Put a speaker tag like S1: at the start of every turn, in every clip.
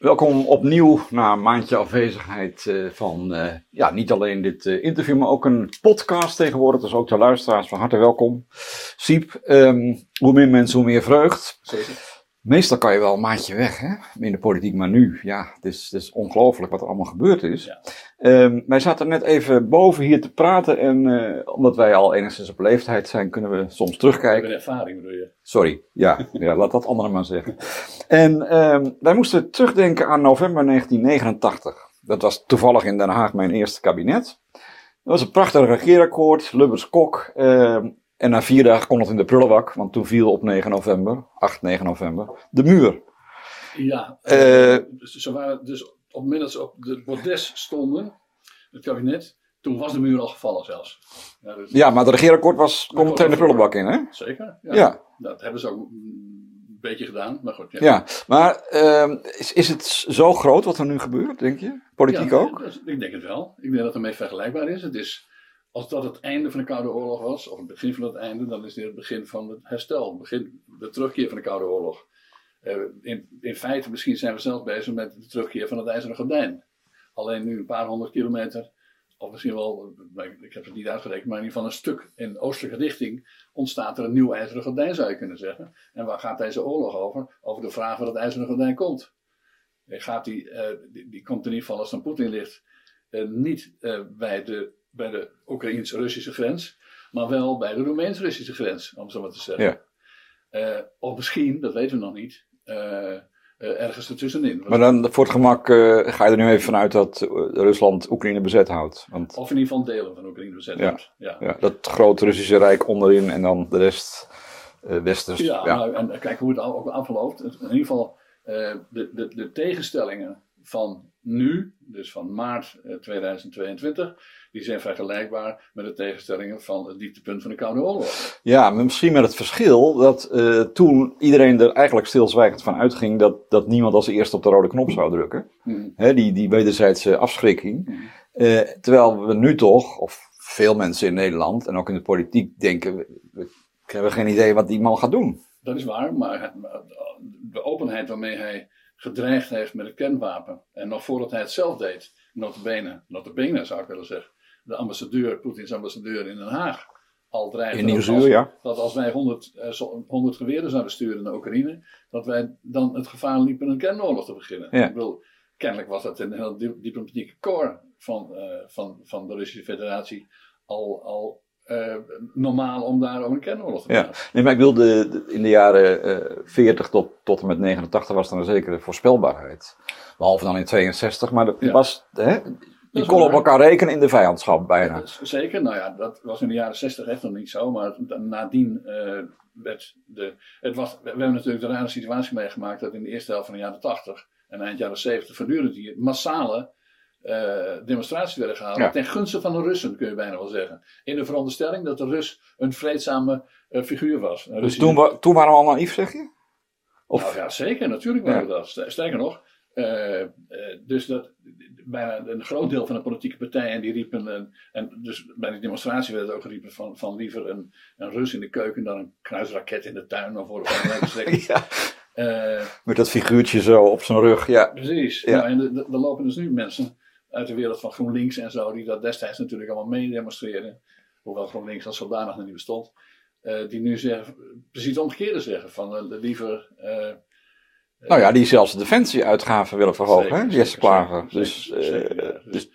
S1: Welkom opnieuw na een maandje afwezigheid uh, van uh, ja, niet alleen dit uh, interview, maar ook een podcast tegenwoordig. Dus ook de luisteraars van harte welkom. Siep, um, hoe meer mensen, hoe meer vreugd.
S2: Zeker.
S1: Meestal kan je wel een maandje weg hè, in de politiek, maar nu, ja, het is, het is ongelooflijk wat er allemaal gebeurd is.
S2: Ja.
S1: Um, wij zaten net even boven hier te praten en uh, omdat wij al enigszins op leeftijd zijn, kunnen we soms terugkijken.
S2: een ervaring, bedoel je?
S1: Sorry, ja, ja laat dat anderen maar zeggen. En um, wij moesten terugdenken aan november 1989. Dat was toevallig in Den Haag mijn eerste kabinet. Dat was een prachtig regeerakkoord, Lubbers-Kok. Uh, en na vier dagen kon het in de prullenbak, want toen viel op 9 november, 8, 9 november, de muur.
S2: Ja,
S1: Eh,
S2: dus ze waren dus op het moment dat ze op de bordes stonden, het kabinet, toen was de muur al gevallen zelfs. Ja, dus-
S1: Ja, maar het regeerakkoord was, kon meteen de prullenbak in, hè?
S2: Zeker?
S1: Ja.
S2: Dat hebben ze ook een beetje gedaan, maar goed. Ja,
S1: Ja, maar uh, is, is het zo groot wat er nu gebeurt, denk je? Politiek ook?
S2: dat- Ik denk het wel. Ik denk dat het ermee vergelijkbaar is. Het is, als dat het einde van de Koude Oorlog was, of het begin van het einde, dan is dit het begin van het herstel. Begin, de terugkeer van de Koude Oorlog. Eh, in, in feite, misschien zijn we zelfs bezig met de terugkeer van het IJzeren Gordijn. Alleen nu een paar honderd kilometer, of misschien wel, ik heb het niet uitgerekend, maar in ieder geval een stuk in oostelijke richting ontstaat er een nieuw IJzeren Gordijn, zou je kunnen zeggen. En waar gaat deze oorlog over? Over de vraag waar het IJzeren Gordijn komt. Eh, Gaat die, eh, die, die komt in ieder geval als het aan Poetin ligt, niet bij de, bij de Oekraïns-Russische grens, maar wel bij de Roemeens-Russische grens, om zo maar te zeggen.
S1: Ja.
S2: Eh, of misschien, dat weten we nog niet, eh, eh, ergens ertussenin.
S1: Maar dan voor het gemak ga je er nu even vanuit dat Rusland Oekraïne bezet houdt. Want
S2: Of in ieder geval delen van Oekraïne bezet
S1: Ja.
S2: wordt. Ja.
S1: ja, dat grote Russische Rijk onderin en dan de rest westers.
S2: Ja,
S1: ja.
S2: Nou, en kijk hoe het ook afloopt. In ieder geval, de, de, de tegenstellingen van nu, dus van maart eh, 2022, die zijn vergelijkbaar met de tegenstellingen van het dieptepunt van de Koude Oorlog.
S1: Ja, maar misschien met het verschil dat uh, toen iedereen er eigenlijk stilzwijgend van uitging dat, dat niemand als eerste op de rode knop zou drukken.
S2: Hmm.
S1: Hè, die, die wederzijdse afschrikking.
S2: Hmm.
S1: Uh, terwijl we nu toch, of veel mensen in Nederland en ook in de politiek denken, we, we hebben geen idee wat die man gaat doen.
S2: Dat is waar, maar de openheid waarmee hij gedreigd heeft met het kernwapen, en nog voordat hij het zelf deed, notabene, notabene zou ik willen zeggen, de ambassadeur, Poetins ambassadeur in Den Haag, al dreigde dat als-
S1: ja.
S2: dat als wij 100, eh, zo- 100 geweren zouden sturen naar Oekraïne, dat wij dan het gevaar liepen een kernoorlog te beginnen.
S1: Ja.
S2: Ik bedoel, kennelijk was dat een heel di- diplomatieke core van, eh, van, van de Russische Federatie al, al eh, normaal om daar over een kernoorlog te
S1: Ja.
S2: beginnen.
S1: Nee, maar ik wilde de- in de jaren eh 40 tot, tot en met 89 was er een zekere voorspelbaarheid. Behalve dan in 62, maar dat
S2: Ja.
S1: was, hè, je
S2: is
S1: kon op elkaar rekenen in de vijandschap bijna.
S2: Zeker, nou ja, dat was in de jaren 60 echt nog niet zo, maar nadien eh, werd de. Het was, we, hebben natuurlijk de rare situatie meegemaakt dat in de eerste helft van de jaren 80 en eind jaren 70 voortdurend die massale eh, demonstraties werden gehouden.
S1: Ja.
S2: Ten gunste van de Russen, kun je bijna wel zeggen. In de veronderstelling dat de Rus een vreedzame eh, figuur was. Een
S1: Dus
S2: Russische-
S1: toen, wa- toen waren we al naïef, zeg je? Of,
S2: nou ja, zeker, natuurlijk waren
S1: Ja.
S2: we dat. Ster- Sterker nog, eh, eh, dus dat bijna een groot deel van de politieke partijen die riepen, en, en dus bij die demonstratie werd het ook geroepen van, van liever een, een Rus in de keuken dan een kruisraket in de tuin of voor een
S1: ja,
S2: Eh
S1: met dat figuurtje zo op zijn rug, ja.
S2: precies.
S1: Ja.
S2: Nou, en er- lopen dus nu mensen uit de wereld van GroenLinks en zo, die dat destijds natuurlijk allemaal mee demonstreren, hoewel GroenLinks als zodanig nog niet bestond, eh, die nu zeggen, precies het omgekeerde zeggen, van liever... eh,
S1: Nou ja, die zelfs de defensieuitgaven willen verhogen,
S2: Zeker,
S1: hè? Jesse
S2: zeker,
S1: Klaver.
S2: zeker,
S1: Dus, eh,
S2: ja.
S1: dus,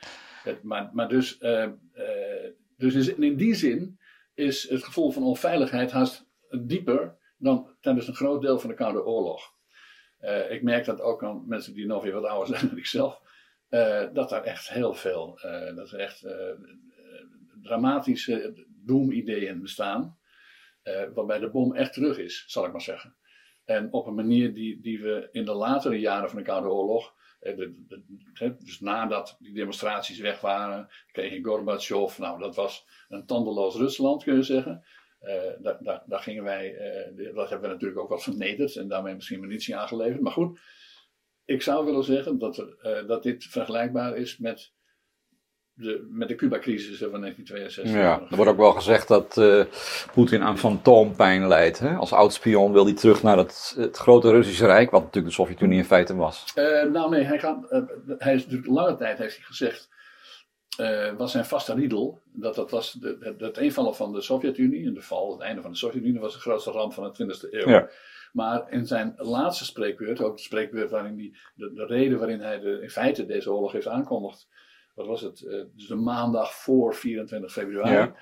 S2: maar, maar dus, eh, eh, dus in die zin is het gevoel van onveiligheid haast dieper dan tijdens een groot deel van de Koude Oorlog. Eh, ik merk dat ook aan mensen die nog weer wat ouder zijn dan ik zelf, eh, dat daar echt heel veel, eh, dat er echt eh, eh, dramatische doemideeën bestaan, eh, waarbij de bom echt terug is, zal ik maar zeggen. En op een manier die, die we in de latere jaren van de Koude Oorlog eh, dus nadat die demonstraties weg waren, kreeg je Gorbachev. Nou, dat was een tandeloos Rusland, kun je zeggen. Eh, daar, daar, daar gingen wij, eh, dat hebben we natuurlijk ook wat vernederd en daarmee misschien munitie aangeleverd. Maar goed, ik zou willen zeggen dat, dat dit vergelijkbaar is met de, met de Cuba-crisis van 1962.
S1: Ja, er wordt ook wel gezegd dat uh, Poetin aan fantoompijn leidt. Hè? Als oud-spion wil hij terug naar het, het, grote Russische Rijk, wat natuurlijk de Sovjet-Unie in feite was.
S2: Uh, nou nee, hij, gaat, uh, hij is natuurlijk lange tijd heeft hij gezegd, was zijn vaste riedel, dat dat was de, het, het invallen van de Sovjet-Unie en de val, het einde van de Sovjet-Unie was de grootste ramp van de 20e eeuw. Ja. Maar in zijn laatste spreekbeurt, ook de spreekbeurt waarin die, de, de reden waarin hij de, in feite deze oorlog heeft aankondigd, wat was het? Uh, dus de maandag voor 24 februari. Ja.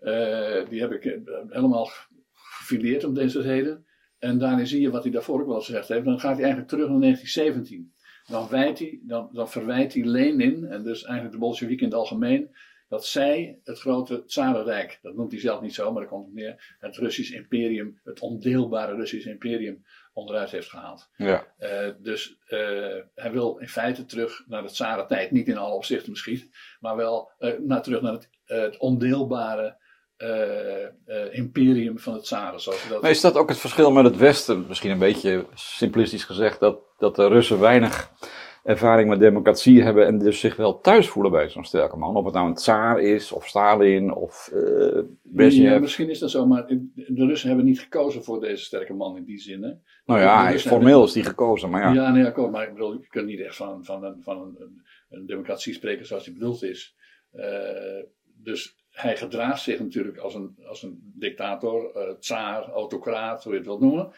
S2: Uh, die heb ik uh, helemaal gefileerd om deze reden. En daarin zie je wat hij daarvoor ook wel gezegd heeft. Dan gaat hij eigenlijk terug naar 1917. Dan, wijt hij, dan, dan verwijt hij Lenin, en dus eigenlijk de Bolsjewieken in het algemeen, dat zij het grote Tsarenrijk, dat noemt hij zelf niet zo, maar dat komt neer, het Russisch imperium, het ondeelbare Russisch imperium, onderuit heeft gehaald. Ja. Uh, dus uh, hij wil in feite terug naar de Tsaren-tijd. Niet in alle opzichten misschien, maar wel uh, naar, terug naar het, het ondeelbare imperium van het Tsaren. Zoals dat
S1: maar is dat ook het verschil met het Westen? Misschien een beetje simplistisch gezegd, dat, dat de Russen weinig ervaring met democratie hebben en dus zich wel thuis voelen bij zo'n sterke man. Of het nou een tsaar is, of Stalin, of uh, Brezhnev.
S2: Ja, misschien is dat zo, maar de Russen hebben niet gekozen voor deze sterke man in die zin. Hè?
S1: Nou ja, hij is formeel is die gekozen, maar ja.
S2: Ja, nee, akkoord, maar ik bedoel, je kunt niet echt van, van, een, van een, een democratie spreken zoals die bedoeld is. Uh, dus hij gedraagt zich natuurlijk als een, als een dictator, uh, tsaar, autocraat, hoe je het wilt noemen.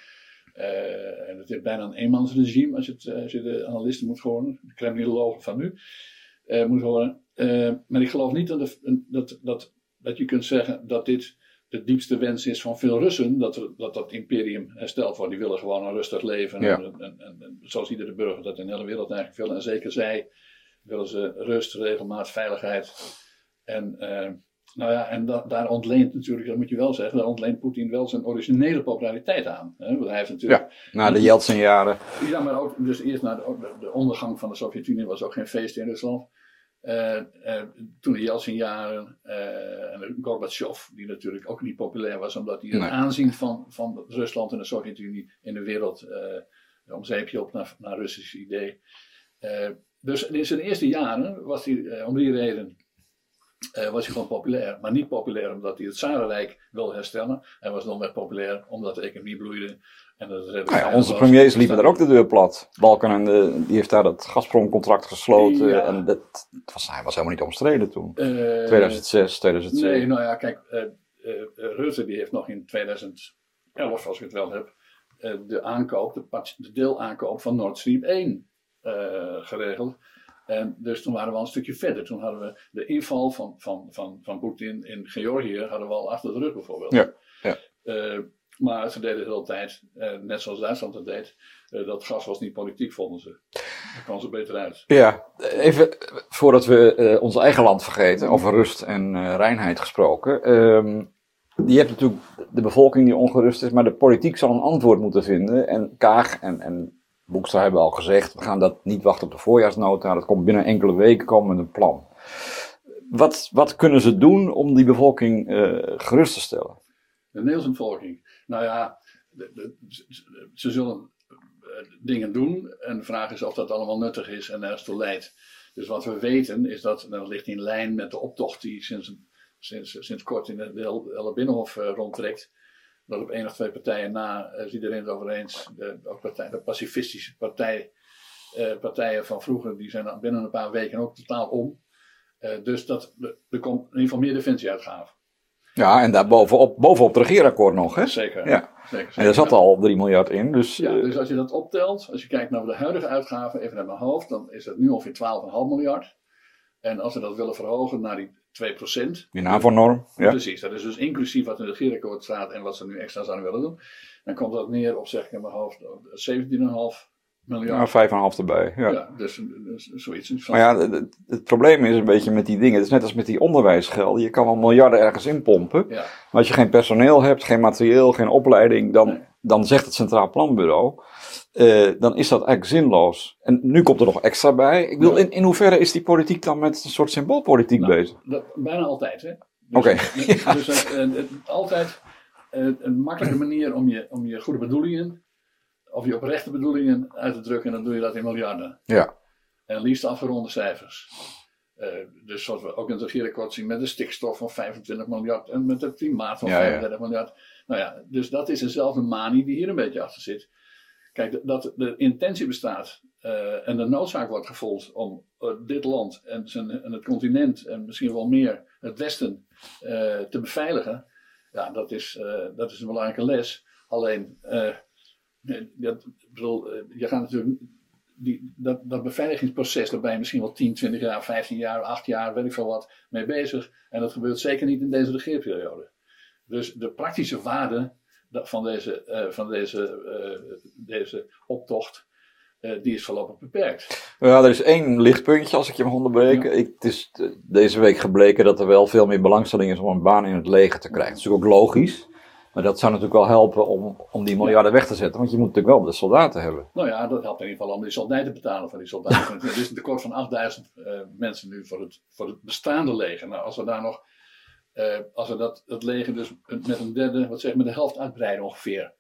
S2: Uh, en het is bijna een eenmansregime als je, het, als je de analisten moet horen, de kremlinologen van nu uh, moet horen. Maar ik geloof niet dat, de, dat, dat, dat je kunt zeggen dat dit de diepste wens is van veel Russen, dat er, dat, dat imperium hersteld wordt. Die willen gewoon een rustig leven. Ja. En, en, en, en, zoals iedere burger dat in de hele wereld eigenlijk wil. En zeker zij willen ze rust, regelmaat, veiligheid. En nou ja, en da daar ontleent natuurlijk, dat moet je wel zeggen, daar ontleent Poetin wel zijn originele populariteit aan. Hè? Want hij heeft natuurlijk.
S1: Ja, na de Yeltsin-jaren.
S2: Ja, maar ook dus eerst na de, de ondergang van de Sovjet-Unie was ook geen feest in Rusland. Uh, uh, toen de Yeltsin-jaren uh, en Gorbachev, die natuurlijk ook niet populair was, omdat hij het aanzien van, van Rusland en de Sovjet-Unie in de wereld om zeepje op naar, naar Russisch idee. dus in zijn eerste jaren was hij om die reden uh, was hij gewoon populair. Maar niet populair omdat hij het Zarenrijk wilde herstellen. Hij was nog meer populair omdat de economie bloeide. En dat
S1: nou ja, onze premiers liepen daar ook de deur plat. Balken en de, die heeft daar dat Gazprom-contract gesloten. Ja. En dat, was, hij was helemaal niet omstreden toen. Uh, 2006, 2007.
S2: Nee, nou ja, kijk, uh, Rutte die heeft nog in 2011, als ik het wel heb, de aankoop, de, de deelaankoop van Nord Stream 1 geregeld. En dus toen waren we al een stukje verder. Toen hadden we de inval van, van, van, van Poetin in Georgië hadden we al achter de rug bijvoorbeeld.
S1: Ja, ja.
S2: Uh, maar ze deden de hele tijd, uh, net zoals Duitsland het deed, uh, dat gas was niet politiek, vonden ze. Daar kwam ze beter uit.
S1: Ja, even voordat we ons eigen land vergeten, over rust en reinheid gesproken. Um, je hebt natuurlijk de bevolking die ongerust is, maar de politiek zal een antwoord moeten vinden. En Kaag en, en Boekstra hebben al gezegd, we gaan dat niet wachten op de voorjaarsnota. Dat komt binnen enkele weken komen met een plan. Wat, wat kunnen ze doen om die bevolking uh, gerust te stellen?
S2: De Nederlandse bevolking? Nou ja, ze zullen uh, dingen doen. En de vraag is of dat allemaal nuttig is en ergens toe leidt. Dus wat we weten is dat, en dat ligt in lijn met de optocht die sinds, sinds, sinds kort in het hele Binnenhof uh, rondtrekt dat op één of twee partijen na is iedereen het over eens. De, ook partij, de pacifistische partij, uh, partijen van vroeger, die zijn binnen een paar weken ook totaal om. Uh, dus dat, er komt in ieder geval meer defensieuitgaven.
S1: Ja, en daar bovenop, bovenop het regeerakkoord nog, hè?
S2: Zeker.
S1: Ja. zeker, zeker. En er zat al 3 miljard in, dus...
S2: Ja, dus als je dat optelt, als je kijkt naar de huidige uitgaven, even naar mijn hoofd, dan is het nu ongeveer 12,5 miljard. En als we dat willen verhogen naar die 2%.
S1: Die NAVO-norm. Ja.
S2: Precies, dat is dus inclusief wat in het regeerakkoord staat en wat ze nu extra zouden willen doen. Dan komt dat neer op, zeg ik in mijn hoofd, 17,5 miljard.
S1: Ja, 5,5 erbij. Ja,
S2: ja dus, dus, zoiets.
S1: Maar ja, het, het, probleem is een beetje met die dingen. Het is net als met die onderwijsgelden. Je kan wel miljarden ergens inpompen. Ja. Maar als je geen personeel hebt, geen materieel, geen opleiding, dan, dan zegt het Centraal Planbureau. Uh, dan is dat eigenlijk zinloos. En nu komt er nog extra bij. Ik wil, in, in hoeverre is die politiek dan met een soort symboolpolitiek nou, bezig?
S2: Dat, bijna altijd, hè?
S1: Dus, Oké.
S2: Okay. Dus, dus uh, altijd uh, een makkelijke manier om je, om je goede bedoelingen, of je oprechte bedoelingen uit te drukken, en dan doe je dat in miljarden.
S1: Ja.
S2: En liefst afgeronde cijfers. dus zoals we ook in het regeerakkoord zien met de stikstof van 25 miljard en met het klimaat van
S1: Ja, ja.
S2: 35 miljard. Nou ja, dus dat is dezelfde manie die hier een beetje achter zit. Kijk, dat de intentie bestaat eh, en de noodzaak wordt gevoeld om eh, dit land en, zijn, en het continent en misschien wel meer het Westen eh, te beveiligen. Ja, dat is, eh, dat is een belangrijke les. Alleen, eh, dat, bedoel, eh, je gaat natuurlijk die, dat, dat beveiligingsproces, daar ben je misschien wel 10, 20 jaar, 15 jaar, 8 jaar, weet ik veel wat, mee bezig. En dat gebeurt zeker niet in deze regeerperiode. Dus de praktische waarde van deze, eh, van deze, eh, deze optocht, die is voorlopig beperkt.
S1: Ja, er is één lichtpuntje als ik je mag onderbreken. Ik, het is deze week gebleken dat er wel veel meer belangstelling is om een baan in het leger te krijgen. Dat is natuurlijk ook logisch. Maar dat zou natuurlijk wel helpen om, om die miljarden weg te zetten. Want je moet natuurlijk wel de soldaten hebben.
S2: Nou ja, dat helpt in ieder geval om die soldaten te betalen van die soldaten. er is een tekort van 8000 eh, mensen nu voor het, voor het bestaande leger. Nou, als we daar nog, eh, als we dat, het leger dus met een derde, wat zeg ik, met de helft uitbreiden ongeveer.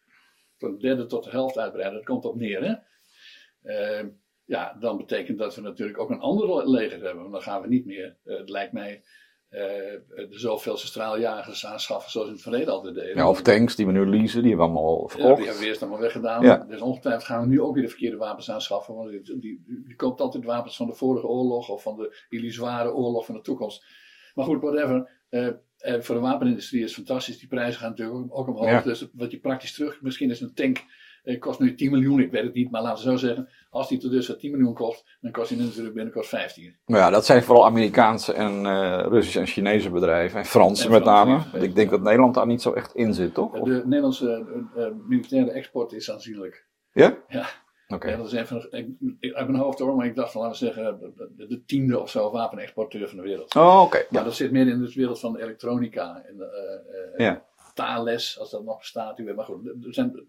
S2: Van een derde tot de helft uitbreiden, dat komt op neer, hè. Eh, ja, dan betekent dat we natuurlijk ook een ander leger hebben. Want dan gaan we niet meer, het lijkt mij, de zoveelste straaljagers aanschaffen zoals in het verleden altijd deden.
S1: Ja, of tanks die we nu leasen, die hebben we allemaal
S2: Ja,
S1: verkocht.
S2: die hebben we eerst allemaal weggedaan.
S1: Ja.
S2: Dus ongetwijfeld gaan we nu ook weer de verkeerde wapens aanschaffen. Want die, die, die koopt altijd wapens van de vorige oorlog of van de illusoire oorlog van de toekomst. Maar goed, whatever. Eh, eh, voor de wapenindustrie is het fantastisch. Die prijzen gaan natuurlijk ook, ook omhoog.
S1: Ja.
S2: Dus wat je praktisch terug, misschien is een tank, eh, kost nu 10 miljoen, ik weet het niet, maar laten we zo zeggen. Als die tot dus 10 miljoen kost, dan kost hij natuurlijk binnenkort 15.
S1: Maar ja, dat zijn vooral Amerikaanse en eh, Russische en Chinese bedrijven. En Franse met name. Ik denk dat Nederland daar niet zo echt in zit, toch? Of-
S2: De Nederlandse eh, militaire export is aanzienlijk.
S1: Ja?
S2: Ja.
S1: Oké.
S2: Ja, dat is de, ik, ik- uit mijn hoofd hoor, maar ik dacht van, laten we zeggen, de, de tiende of zo wapenexporteur van de wereld.
S1: Oh, oké.
S2: Maar
S1: Ja.
S2: dat zit meer in de wereld van de elektronica en de,
S1: Ja.
S2: Als dat nog bestaat. Maar goed, er zijn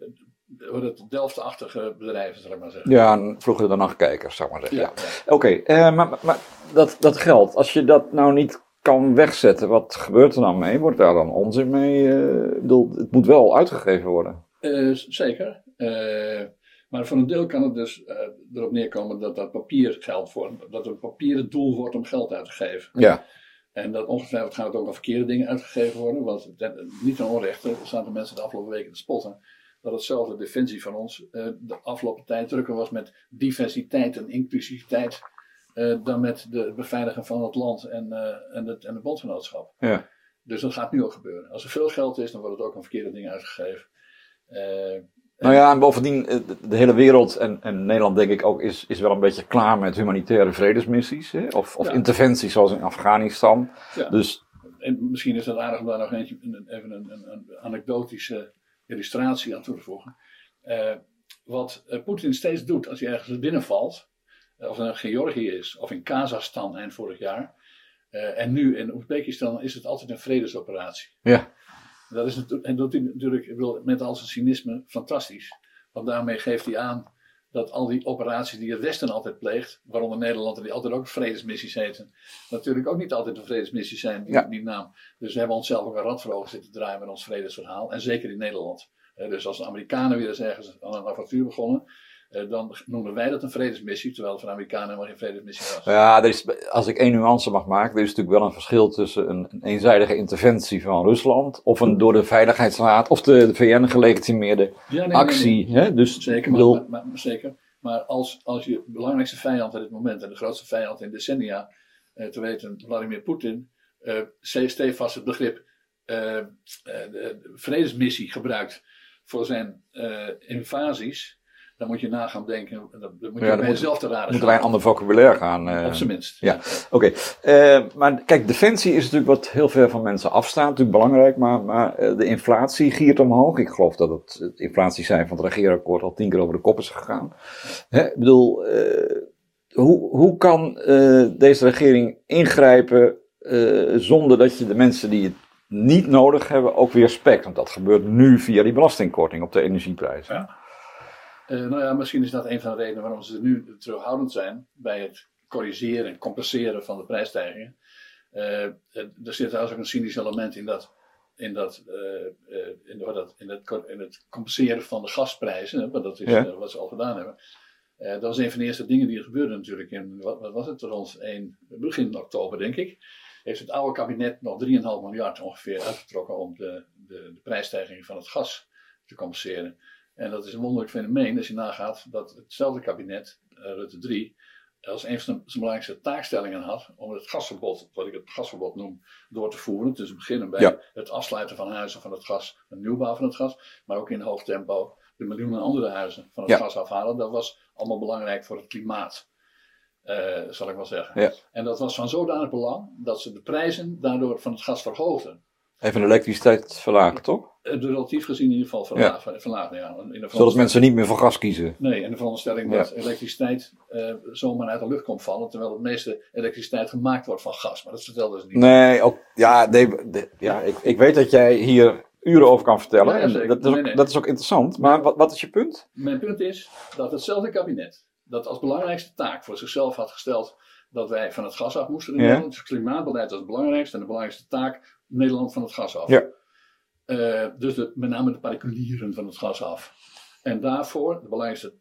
S2: eh, hoe dat Delft-achtige bedrijven, zal ik maar zeggen.
S1: Ja, vroeger de nachtkijkers, zou ik maar zeggen. Ja.
S2: ja.
S1: Oké, eh, maar, maar dat, dat geld, als je dat nou niet kan wegzetten, wat gebeurt er dan mee? Wordt daar dan onzin mee? eh, ik bedoel, het moet wel uitgegeven worden.
S2: Eh, zeker. Eh, maar voor een deel kan het dus eh, erop neerkomen dat dat papier geld wordt. Dat een papieren doel wordt om geld uit te geven.
S1: Ja.
S2: En dat ongetwijfeld gaan het ook al verkeerde dingen uitgegeven worden. Want ten- niet ten onrechte, er staan de mensen de afgelopen weken te spotten. Dat hetzelfde defensie van ons eh, de afgelopen tijd drukker was met diversiteit en inclusiviteit. eh, dan met de het beveiligen van het land en, eh, en, het, en de bondgenootschap.
S1: Ja.
S2: Dus dat gaat nu ook gebeuren. Als er veel geld is, dan wordt het ook aan verkeerde dingen uitgegeven.
S1: Nou ja, en bovendien, de, hele wereld en, en Nederland denk ik ook, is, is wel een beetje klaar met humanitaire vredesmissies. Hè? Of, of
S2: Ja.
S1: interventies zoals in Afghanistan.
S2: ja.
S1: Dus
S2: En misschien is het aardig om daar nog eentje, een- even een, een, een anekdotische illustratie aan toe te voegen. Eh, wat eh, Poetin steeds doet als hij ergens binnenvalt, eh, of het nou Georgië is, of in Kazachstan eind vorig jaar, en nu in Oezbekistan, is het altijd een vredesoperatie.
S1: ja,
S2: Dat is en dat doet hij natuurlijk ik bedoel, met al zijn cynisme fantastisch. Want daarmee geeft hij aan dat al die operaties die het Westen altijd pleegt, waaronder Nederland, die altijd ook vredesmissies heten, natuurlijk ook niet altijd een vredesmissie zijn, die,
S1: Ja.
S2: die naam. Dus we hebben onszelf ook een rad voor ogen zitten draaien met ons vredesverhaal. En zeker in Nederland. Dus als de Amerikanen weer eens ergens aan een avontuur begonnen, dan noemen wij dat een vredesmissie, terwijl het voor de Amerikanen helemaal geen vredesmissie was.
S1: ja er is, als ik één nuance mag maken, er is natuurlijk wel een verschil tussen een, een eenzijdige interventie van Rusland of een door de Veiligheidsraad of de, de VN gelegitimeerde
S2: Ja, nee, nee, nee.
S1: actie. Hè? Dus,
S2: Zeker, maar,
S1: bedoel,
S2: maar, maar- zeker. Maar als, als je belangrijkste vijand op dit moment en de grootste vijand in decennia, eh, te weten Vladimir Poetin, eh stevast het begrip eh, eh, de vredesmissie gebruikt voor zijn eh, invasies, dan moet je na gaan denken, dan, moet je
S1: dan
S2: bij jezelf te raden
S1: moeten wij een ander vocabulaire gaan. eh,
S2: Op zijn minst.
S1: ja. Oké, eh, maar kijk, defensie is natuurlijk wat heel ver van mensen afstaat. Natuurlijk belangrijk, maar, maar eh, de inflatie giert omhoog. Ik geloof dat het, het inflatiecijfer van het regeerakkoord al tien keer over de kop is gegaan. Hè, ik bedoel, hoe, hoe kan deze regering ingrijpen zonder dat je de mensen die het niet nodig hebben ook weer spekt? Want dat gebeurt nu via die belastingkorting op de energieprijzen.
S2: Ja. Eh, nou ja, misschien is dat een van de redenen waarom ze nu terughoudend zijn bij het corrigeren en compenseren van de prijsstijgingen. Eh, er zit trouwens ook een cynisch element in dat, in dat, eh, in, dat in, het, in het compenseren van de gasprijzen, hè, want dat is
S1: Ja.
S2: wat ze al gedaan hebben. Dat was een van de eerste dingen die er gebeurden natuurlijk. In, wat, wat was het? Rond 1, begin oktober, denk ik. Heeft het oude kabinet nog 3,5 miljard ongeveer uitgetrokken om de, de, de prijsstijging van het gas te compenseren. En dat is een wonderlijk fenomeen als je nagaat dat hetzelfde kabinet, uh, Rutte 3, als een van zijn belangrijkste taakstellingen had om het gasverbod, wat ik het gasverbod noem, door te voeren. Dus beginnen bij
S1: Ja.
S2: het afsluiten van huizen van het gas, de nieuwbouw van het gas, maar ook in hoog tempo de miljoenen andere huizen van het
S1: Ja.
S2: gas afhalen. Dat was allemaal belangrijk voor het klimaat, eh, zal ik wel zeggen.
S1: Ja.
S2: En dat was van zodanig belang dat ze de prijzen daardoor van het gas verhoogden.
S1: Even de elektriciteit verlagen, toch?
S2: Eh, relatief gezien in ieder geval verlagen. verlagen ja. In de
S1: Zodat mensen niet meer voor gas kiezen.
S2: Nee, en de veronderstelling
S1: Ja.
S2: dat elektriciteit eh, zomaar uit de lucht komt vallen, terwijl het meeste elektriciteit gemaakt wordt van gas. Maar dat vertelden ze niet.
S1: Nee, ook, ja, nee, de- ja ik, ik weet dat jij hier uren over kan vertellen.
S2: Ja, ja,
S1: en dat, is ook,
S2: Nee, nee.
S1: dat is ook interessant. Maar wat, wat is je punt?
S2: Mijn punt is dat hetzelfde kabinet, dat als belangrijkste taak voor zichzelf had gesteld dat wij van het gas af moesten in
S1: Ja.
S2: Nederland. Dus klimaatbeleid was het belangrijkste en de belangrijkste taak Nederland van het gas af.
S1: Ja.
S2: Eh, dus de, met name de particulieren van het gas af. En daarvoor, het belangrijkste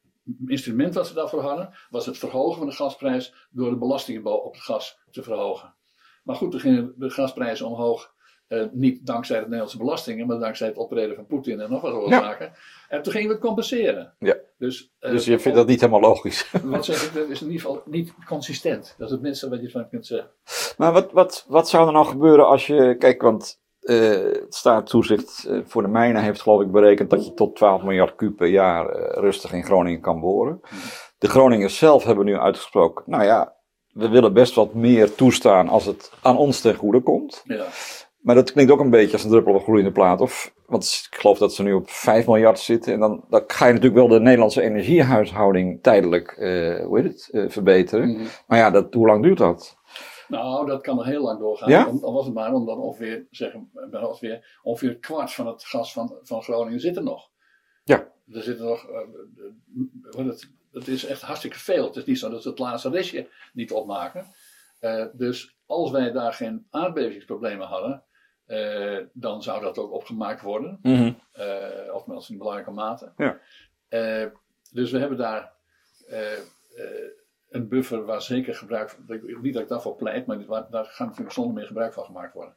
S2: instrument wat ze daarvoor hadden, was het verhogen van de gasprijs door de belastingen bo- op het gas te verhogen. Maar goed, toen gingen de gasprijzen omhoog. Eh, niet dankzij de Nederlandse belastingen, maar dankzij het optreden van Poetin en nog wat
S1: Ja.
S2: zaken. En toen gingen we het compenseren.
S1: Ja.
S2: Dus, eh,
S1: Dus je vindt dat niet helemaal logisch.
S2: wat zeg ik, dat is in ieder geval niet consistent. Dat is het minste wat je van kunt zeggen.
S1: Maar wat, wat, wat zou er nou gebeuren als je. Kijk, want eh, het staatstoezicht voor de mijnen heeft, geloof ik, berekend dat je tot 12 miljard kuub per jaar rustig in Groningen kan boren. De Groningers zelf hebben nu uitgesproken. Nou ja, we willen best wat meer toestaan als het aan ons ten goede komt.
S2: Ja.
S1: Maar dat klinkt ook een beetje als een druppel op een gloeiende plaat. Of, want ik geloof dat ze nu op 5 miljard zitten. En dan, dan ga je natuurlijk wel de Nederlandse energiehuishouding tijdelijk eh, hoe heet het, eh, verbeteren.
S2: Mhm.
S1: Maar ja, dat, hoe lang duurt dat?
S2: Nou, dat kan nog heel lang doorgaan.
S1: Ja?
S2: Om- Al was het maar omdat ongeveer, zeggen, bij ongeveer, ongeveer een kwart van het gas van, van Groningen zit er nog.
S1: Ja.
S2: Er zitten nog, eh, eh, wat het, het is echt hartstikke veel. Het is niet zo dat ze het laatste restje niet opmaken. Eh, dus als wij daar geen aardbevingsproblemen hadden, eh, dan zou dat ook opgemaakt worden. Eh of in belangrijke mate.
S1: Ja.
S2: Eh, dus we hebben daar een buffer waar zeker gebruik van, niet dat ik daarvoor pleit, maar waar, daar gaat natuurlijk zonder meer gebruik van gemaakt worden.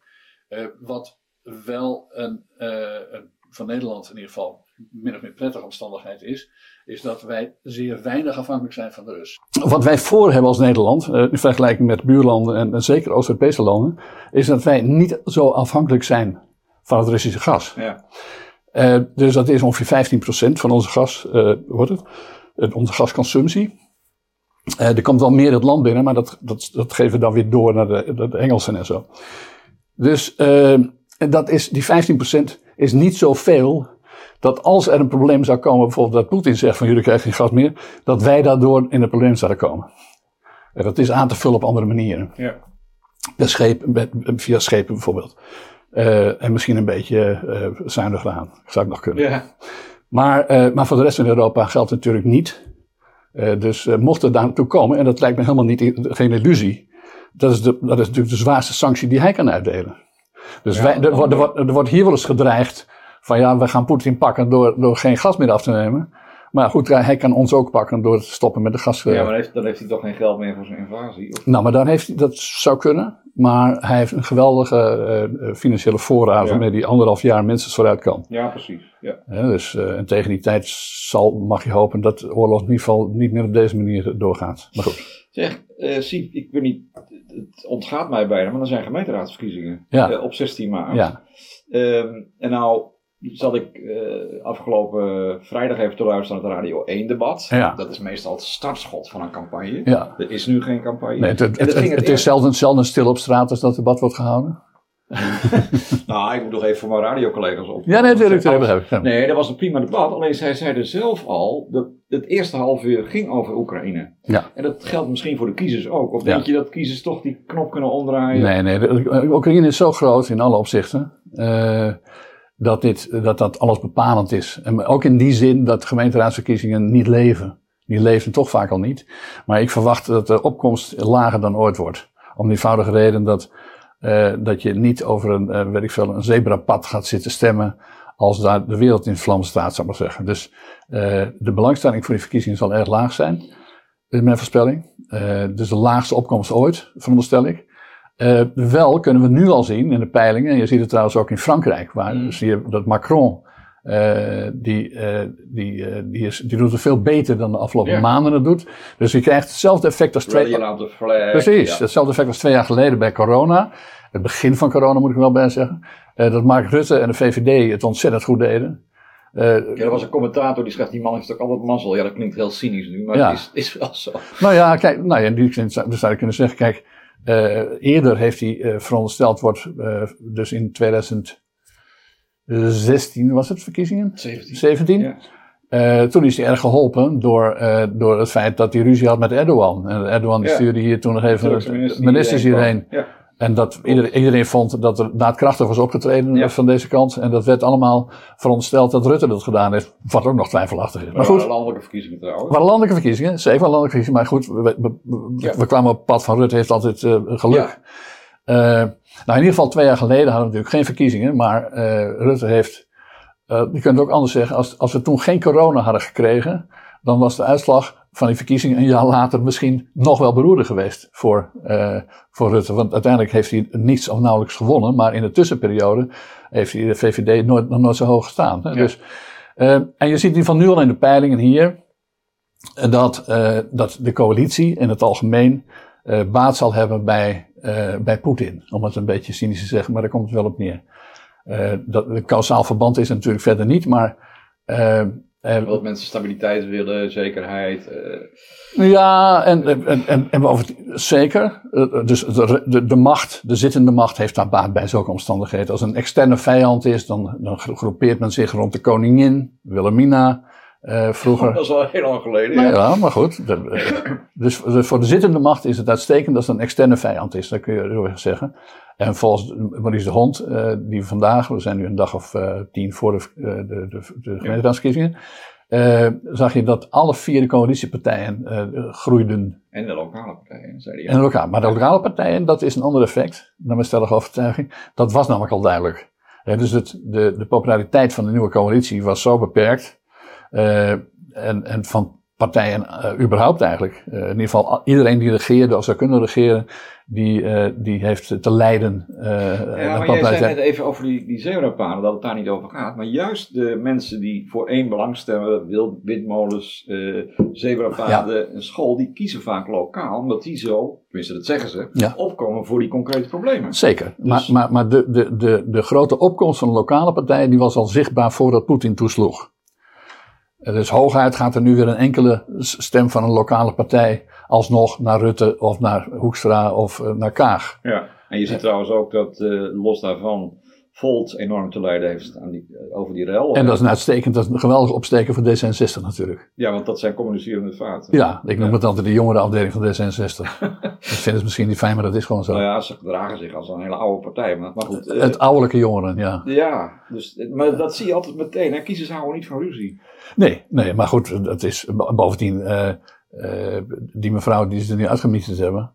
S2: Wat wel een, een, van Nederland in ieder geval min of meer prettige omstandigheid is, is dat wij zeer weinig afhankelijk zijn van de Rus. Wat wij voor hebben als Nederland, eh, in vergelijking met buurlanden en, en zeker Oost-Europese landen, is dat wij niet zo afhankelijk zijn van het Russische gas.
S1: Ja.
S2: Eh, dus dat is ongeveer 15% van onze gas, wordt het, eh, onze gasconsumptie. Er komt wel meer het land binnen, maar dat, dat, dat geven we dan weer door naar de, de, Engelsen en zo. Dus dat is, die 15% is niet zoveel dat als er een probleem zou komen, bijvoorbeeld dat Poetin zegt van jullie krijgen geen gas meer, dat wij daardoor in een probleem zouden komen. En dat is aan te vullen op andere manieren.
S1: Ja.
S2: Met schepen, met, via schepen bijvoorbeeld. Eh, en misschien een beetje eh zuinig aan. Zou ik nog kunnen.
S1: Ja.
S2: Maar, eh, maar voor de rest van Europa geldt het natuurlijk niet. Eh, dus eh, mocht het daar naartoe komen, en dat lijkt me helemaal niet, geen illusie. Dat is, de, dat is natuurlijk de zwaarste sanctie die hij kan uitdelen. Dus
S1: Ja,
S2: wij, er, wordt, er, wordt, er wordt hier wel eens gedreigd van ja, we gaan Poetin pakken door, door geen gas meer af te nemen. Maar goed, hij kan ons ook pakken door te stoppen met de gas. eh,
S1: Ja, maar heeft, dan heeft hij toch geen geld meer voor zijn invasie? Of?
S2: nou, maar dan heeft hij, dat zou kunnen. Maar hij heeft een geweldige eh, eh, financiële voorraad
S1: Ja.
S2: waarmee hij anderhalf jaar minstens vooruit kan.
S1: Ja, precies. Ja.
S2: Dus, eh, en tegen die tijd zal, mag je hopen dat de oorlog in ieder geval niet meer op deze manier doorgaat. Maar goed.
S1: Zeg, eh Siep, ik weet niet, het ontgaat mij bijna, maar er zijn gemeenteraadsverkiezingen
S2: Ja.
S1: eh, op 16 maart.
S2: Ja,
S1: Ehm, en nou zat ik eh, afgelopen vrijdag even te luisteren naar het Radio 1 debat.
S2: Ja.
S1: Dat is meestal het startschot van een campagne.
S2: ja.
S1: Er is nu geen campagne.
S2: Nee, het, het, is zelden, zelden stil op straat als dat debat wordt gehouden.
S1: Nou, ik moet nog even voor mijn radiocollega's op.
S2: Ja, nee, natuurlijk. Ja.
S1: Nee, dat was een prima debat. Alleen zij zeiden zelf al dat het eerste half uur ging over Oekraïne.
S2: Ja.
S1: En dat geldt misschien voor de kiezers ook. Of
S2: Ja.
S1: denk je dat kiezers toch die knop kunnen omdraaien?
S2: Nee, nee. de- Oekraïne is zo groot in alle opzichten. eh, dat, dit, dat dat alles bepalend is. En ook in die zin dat gemeenteraadsverkiezingen niet leven. Die leven toch vaak al niet. Maar ik verwacht dat de opkomst lager dan ooit wordt. Om de eenvoudige reden dat, eh, dat je niet over een, eh, weet ik veel, een zebrapad gaat zitten stemmen. Als daar de wereld in vlam staat, zou ik maar zeggen. Dus uh, de belangstelling voor die verkiezingen zal erg laag zijn, is mijn voorspelling. Uh, dus de laagste opkomst ooit, veronderstel ik. Uh, wel kunnen we nu al zien in de peilingen, en je ziet het trouwens ook in Frankrijk, waar mm. zie je dat Macron, die, die, die, is, die doet het veel beter dan de afgelopen maanden het doet. Dus je krijgt hetzelfde effect als twee... Precies, ja. hetzelfde effect als twee jaar geleden bij corona. Het begin van corona moet ik wel bij zeggen. Dat Mark Rutte en de VVD het ontzettend goed deden.
S1: Uh, ja, er was een commentator die schrijft, die man heeft ook altijd mazzel. Ja, dat klinkt heel cynisch nu, maar ja. het is, is wel zo.
S2: Nou ja, kijk, nou ja, in die zin zou je kunnen zeggen, kijk, uh, eerder heeft hij uh, verondersteld, wordt dus in 2016 was het verkiezingen?
S1: 17.
S2: 17. Ja. toen is hij erg geholpen door, door het feit dat hij ruzie had met Erdogan. En Erdogan stuurde hier toen nog even minister ministers hierheen. Ja. En dat iedereen, iedereen vond dat er daadkrachtig was opgetreden van deze kant. En dat werd allemaal verondersteld dat Rutte dat gedaan heeft. Wat ook nog twijfelachtig is.
S1: Maar goed. landelijke verkiezingen trouwens.
S2: Waren landelijke verkiezingen, zeker landelijke verkiezingen. Maar goed, we, we, kwamen op het pad van Rutte, heeft altijd uh, geluk. Uh, nou, in ieder geval twee jaar geleden hadden we natuurlijk geen verkiezingen. Maar uh, Rutte heeft, je kunt het ook anders zeggen, als, als we toen geen corona hadden gekregen, dan was de uitslag van die verkiezingen een jaar later misschien nog wel beroerder geweest voor, uh, voor Rutte. Want uiteindelijk heeft hij niets of nauwelijks gewonnen, maar in de tussenperiode heeft hij de VVD nooit, nog nooit zo hoog gestaan. Ja. Dus, uh, en je ziet nu van nu al in de peilingen hier dat, uh, dat de coalitie in het algemeen baat zal hebben bij, bij Poetin. Om het een beetje cynisch te zeggen, maar daar komt het wel op neer. dat, een kausaal verband is natuurlijk verder niet, maar
S1: uh, dat mensen stabiliteit willen, zekerheid.
S2: Uh. Ja, en, en, en, en over, zeker. Eh, dus de, de, de, macht, de zittende macht heeft daar baat bij zulke omstandigheden. Als een externe vijand is, dan, dan groepeert men zich rond de koningin, Wilhelmina. Uh, vroeger.
S1: Dat is al heel lang geleden.
S2: Nou, ja. maar goed. dus voor de zittende macht is het uitstekend als het een externe vijand is, dat kun je zo zeggen. En volgens Maurice de Hond, uh, die vandaag, we zijn nu een dag of tien voor de, de, de, de gemeenteraadsverkiezingen, zag je dat alle vier de coalitiepartijen groeiden.
S1: En de lokale partijen, zei hij.
S2: En de lokale, maar de lokale partijen, dat is een ander effect, naar mijn stellige overtuiging. Dat was namelijk al duidelijk. dus het, de, de populariteit van de nieuwe coalitie was zo beperkt. En, en van partijen überhaupt eigenlijk. in ieder geval iedereen die regeerde of zou kunnen regeren, die, uh, die heeft te lijden.
S1: Ja, maar jij zei net even over die, die zebrapaden, dat het daar niet over gaat. Maar juist de mensen die voor één belang stemmen, wild, windmolens, zebrapaden, een school, die kiezen vaak lokaal, omdat die zo, tenminste dat zeggen ze, ja. opkomen voor die concrete problemen.
S2: Zeker, dus... maar, maar, maar de, de, de, de grote opkomst van de lokale partijen, die was al zichtbaar voordat Poetin toesloeg. Dus hooguit gaat er nu weer een enkele stem van een lokale partij alsnog naar Rutte of naar Hoekstra of uh, naar Kaag.
S1: Ja, en je ziet trouwens ook dat uh, los daarvan Volt enorm te lijden heeft aan die, uh, over die rel.
S2: En dat is een uitstekend, dat is een geweldig opsteken voor D66 natuurlijk.
S1: Ja, want dat zijn communicerende vaten.
S2: Ja, ik noem ja. het altijd de jongere afdeling van D66. dat vinden ze misschien niet fijn, maar dat is gewoon zo.
S1: Nou ja, ze gedragen zich als een hele oude partij. Maar, maar goed.
S2: het ouderlijke jongeren, ja.
S1: Ja, dus, maar dat zie je altijd meteen. Hè? Kiezers houden niet van ruzie.
S2: Nee, nee, maar goed, dat is bovendien uh, die mevrouw die ze er nu uitgemieterd hebben,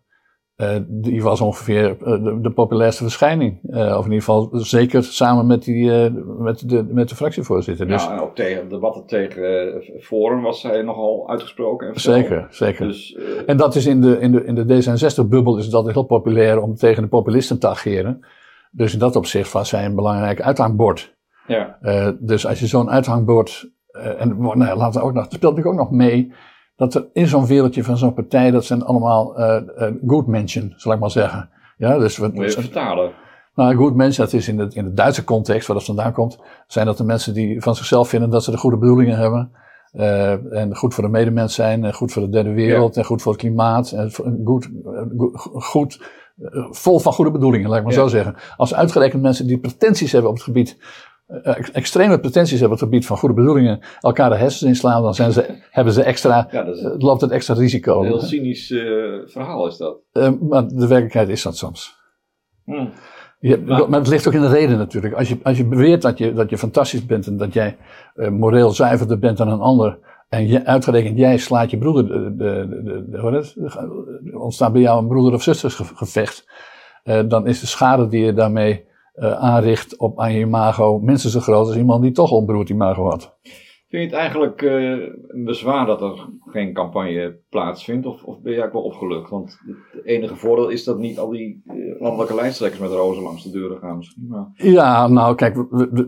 S2: uh, die was ongeveer uh, de, de, populairste verschijning. of in ieder geval zeker samen met, die, met, de, met de fractievoorzitter.
S1: Dus, ja, ook tegen debatten tegen Forum was zij nogal uitgesproken. En
S2: zeker, zeker. Dus, en dat is in de, in de, in de D66-bubbel is dat heel populair om tegen de populisten te ageren. Dus in dat opzicht was zij een belangrijk uithangbord. Ja. dus als je zo'n uithangbord. en nou, laten we ook nog, speelt natuurlijk ook nog mee dat er in zo'n wereldje van zo'n partij, dat zijn allemaal uh, good mensen, zal ik maar zeggen. Ja, dus
S1: wat, Moet je vertalen?
S2: Nou, good mensen, dat is in de, in de Duitse context, waar dat vandaan komt, zijn dat de mensen die van zichzelf vinden dat ze de goede bedoelingen hebben. Uh, en goed voor de medemens zijn, en goed voor de derde wereld, ja. en goed voor het klimaat. En goed, goed, vol van goede bedoelingen, laat ik maar ja. zo zeggen. Als uitgerekend mensen die pretenties hebben op het gebied extreme pretenties hebben op het gebied van goede bedoelingen, elkaar de hersens inslaan, dan zijn ze, hebben ze extra, ja, is, loopt het extra risico.
S1: Een heel cynisch uh, verhaal is dat.
S2: Uh, maar de werkelijkheid is dat soms. Hmm. Je, maar, maar, het ligt ook in de reden natuurlijk. Als je, als je beweert dat je, dat je fantastisch bent en dat jij uh, moreel zuiverder bent dan een ander, en je, uitgerekend jij slaat je broeder, de, de, de, ontstaat bij jou een broeder- of zustersgevecht, dan is de schade die je daarmee aanricht op aan je imago minstens zo groot als iemand die toch onberoerd imago had.
S1: Vind je het eigenlijk uh, een bezwaar dat er geen campagne plaatsvindt? Of, of ben je eigenlijk wel opgelucht? Want het enige voordeel is dat niet al die uh, landelijke lijsttrekkers met rozen langs de deuren gaan misschien. Maar...
S2: Ja, nou kijk,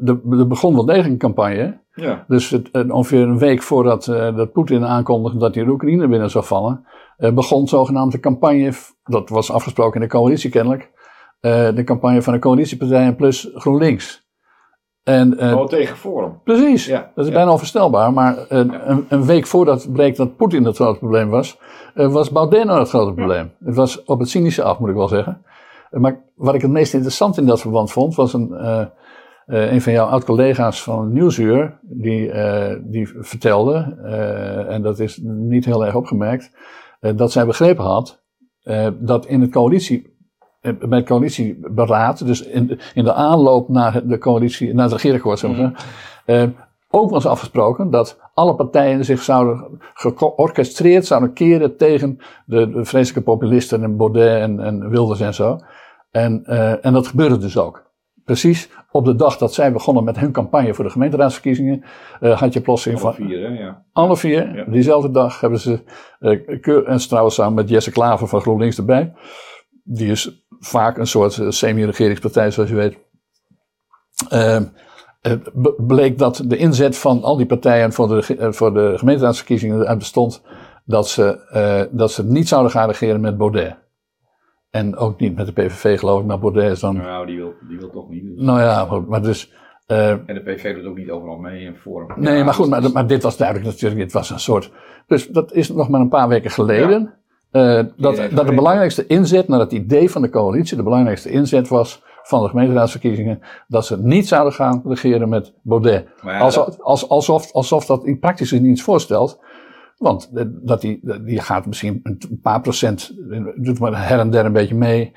S2: er begon wel degelijk een campagne. Ja. Dus het, ongeveer een week voordat uh, dat Poetin aankondigde dat hij de Oekraïne binnen zou vallen, begon zogenaamde campagne, dat was afgesproken in de coalitie kennelijk, de campagne van de coalitiepartijen plus GroenLinks.
S1: En, uh, tegen Forum.
S2: Precies, ja, dat is bijna onvoorstelbaar. Maar uh, een, een, week voordat bleek dat Poetin het grote probleem was, uh, was Baudet nou het grote probleem. Het was op het cynische af, moet ik wel zeggen. maar wat ik het meest interessant in dat verband vond, was een, een van jouw oud-collega's van Nieuwsuur, die, die vertelde, en dat is niet heel erg opgemerkt, dat zij begrepen had dat in het coalitie bij het coalitieberaad, dus in, in de aanloop naar de coalitie, naar het regeerakkoord, zeg maar, uh, ook was afgesproken dat alle partijen zich zouden georchestreerd zouden keren tegen de, de vreselijke populisten en Baudet en, en Wilders en zo. En, uh, en dat gebeurde dus ook. Precies op de dag dat zij begonnen met hun campagne voor de gemeenteraadsverkiezingen, uh, had je plotseling
S1: van. Alle vier, hè? Ja.
S2: Alle vier, ja. diezelfde dag hebben ze, uh, en trouwens samen met Jesse Klaver van GroenLinks erbij, die is vaak een soort eh, semi-regeringspartij, zoals je weet. Uh, bleek dat de inzet van al die partijen voor de, eh, voor de gemeenteraadsverkiezingen bestond dat ze, uh, dat ze niet zouden gaan regeren met Baudet. En ook niet met de PVV, geloof ik. Maar Baudet is dan.
S1: Nou, die wil, die wil toch niet.
S2: Dus. Nou ja, maar dus.
S1: Uh, en de PVV doet ook niet overal mee in Forum.
S2: Nee, maar goed, maar, maar, dit was duidelijk natuurlijk. Dit was een soort. Dus dat is nog maar een paar weken geleden. Ja. Uh, dat, dat de belangrijkste inzet naar het idee van de coalitie, de belangrijkste inzet was van de gemeenteraadsverkiezingen, dat ze niet zouden gaan regeren met Baudet. Ja, alsof, dat... alsof, alsof dat in praktisch niets voorstelt. Want dat die, die gaat misschien een paar procent, doet maar her en der een beetje mee.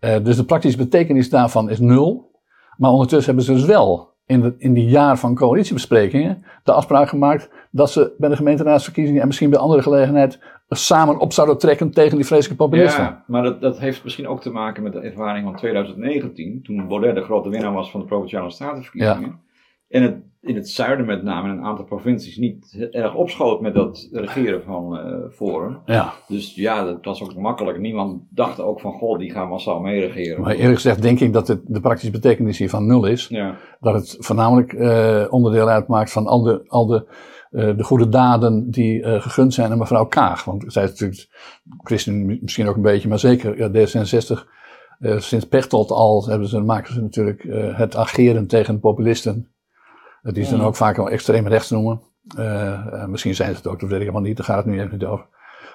S2: Uh, dus de praktische betekenis daarvan is nul. Maar ondertussen hebben ze dus wel in, de, in die jaar van coalitiebesprekingen de afspraak gemaakt dat ze bij de gemeenteraadsverkiezingen en misschien bij andere gelegenheid samen op zouden trekken tegen die vreselijke populisten. Ja,
S1: maar dat, dat heeft misschien ook te maken met de ervaring van 2019, toen Baudet de grote winnaar was van de Provinciale Statenverkiezingen. Ja. En het in het zuiden met name in een aantal provincies niet erg opschoot met dat regeren van uh, Forum. Ja. Dus ja, dat was ook makkelijk. Niemand dacht ook van, goh, die gaan massaal meeregeren.
S2: Maar eerlijk gezegd denk ik dat het, de praktische betekenis hiervan nul is. Ja. Dat het voornamelijk uh, onderdeel uitmaakt van al de, al de, uh, de goede daden die gegund zijn aan mevrouw Kaag. Want zij is natuurlijk, Christen misschien ook een beetje, maar zeker ja, D66... sinds Pechtold al hebben ze, maken ze natuurlijk het ageren tegen populisten die ze dan ook vaak wel extreem rechts noemen. Uh, misschien zijn ze het ook, dat weet ik helemaal niet, daar gaat het nu even niet over.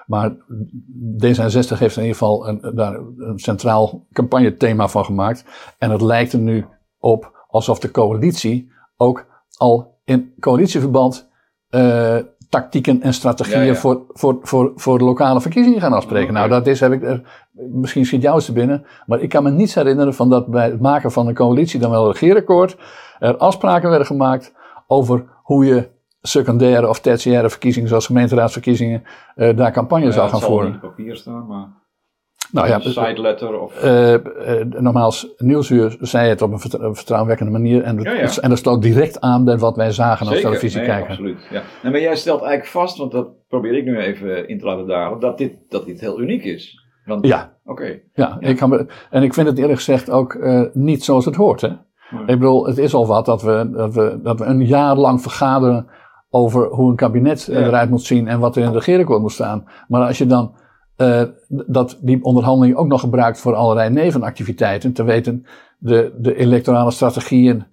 S2: Maar D66 heeft in ieder geval een, daar een centraal campagnethema van gemaakt. En het lijkt er nu op alsof de coalitie ook al in coalitieverband uh, tactieken en strategieën Voor, voor, voor, voor de lokale verkiezingen gaan afspreken. Nou, dat is, heb ik er, misschien schiet jou eens te binnen, maar ik kan me niets herinneren van dat bij het maken van een coalitie, dan wel een regeerakkoord, er afspraken werden gemaakt over hoe je secundaire of tertiaire verkiezingen, zoals gemeenteraadsverkiezingen, uh, daar campagne ja, zou gaan voeren.
S1: Het zal niet op papier staan, maar.
S2: Nou ja,
S1: een side letter of.
S2: Uh, uh, nogmaals, Nieuwsuur zei het op een vertrouwenwekkende manier. En, ja, ja. en dat sloot direct aan bij wat wij zagen als televisie nee, kijken.
S1: Absoluut. Ja. En maar jij stelt eigenlijk vast, want dat probeer ik nu even in te laten dalen, dat dit, dat dit heel uniek is.
S2: Want, ja.
S1: Oké.
S2: Ja, Ik kan, en ik vind het eerlijk gezegd ook uh, niet zoals het hoort. Hè? Ik bedoel, het is al wat dat we, dat we, dat we een jaar lang vergaderen over hoe een kabinet eruit moet zien en wat er in het regeerakkoord moet staan. Maar als je dan uh, dat die onderhandeling ook nog gebruikt voor allerlei nevenactiviteiten, te weten de, de electorale strategieën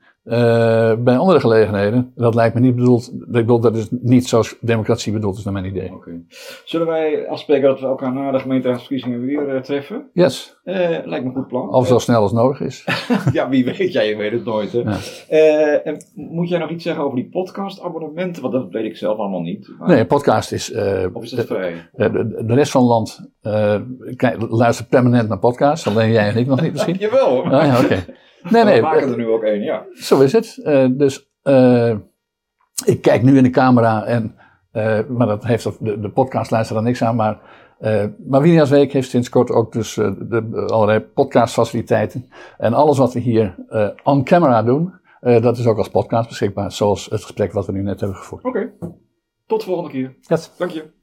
S2: bij andere gelegenheden. Dat lijkt me niet bedoeld. Ik bedoel, dat is niet zoals democratie bedoeld is, naar mijn idee.
S1: Okay. Zullen wij afspreken dat we elkaar na de gemeenteraadsverkiezingen weer uh, treffen?
S2: Yes.
S1: Uh, lijkt me een goed plan.
S2: Of zo snel als nodig is.
S1: ja, wie weet, jij weet het nooit. Hè? Ja. en moet jij nog iets zeggen over die podcast-abonnementen? Want dat weet ik zelf allemaal niet.
S2: Maar... Nee, podcast is.
S1: of is het vrij?
S2: De, de, de, rest van het land luistert permanent naar podcasts. Alleen jij en ik nog niet misschien.
S1: Jawel.
S2: Ah, ja, oké. Nee, nee.
S1: We maken er nu ook één, ja.
S2: Zo is het. Uh, dus uh, ik kijk nu in de camera en, uh, maar dat heeft de, de podcastluisteraar niks aan, maar Uh, Week heeft sinds kort ook dus uh, de, allerlei podcastfaciliteiten. En alles wat we hier uh, on camera doen, dat is ook als podcast beschikbaar. Zoals het gesprek wat we nu net hebben gevoerd.
S1: Oké, okay. tot de volgende keer.
S2: Yes.
S1: Dank je.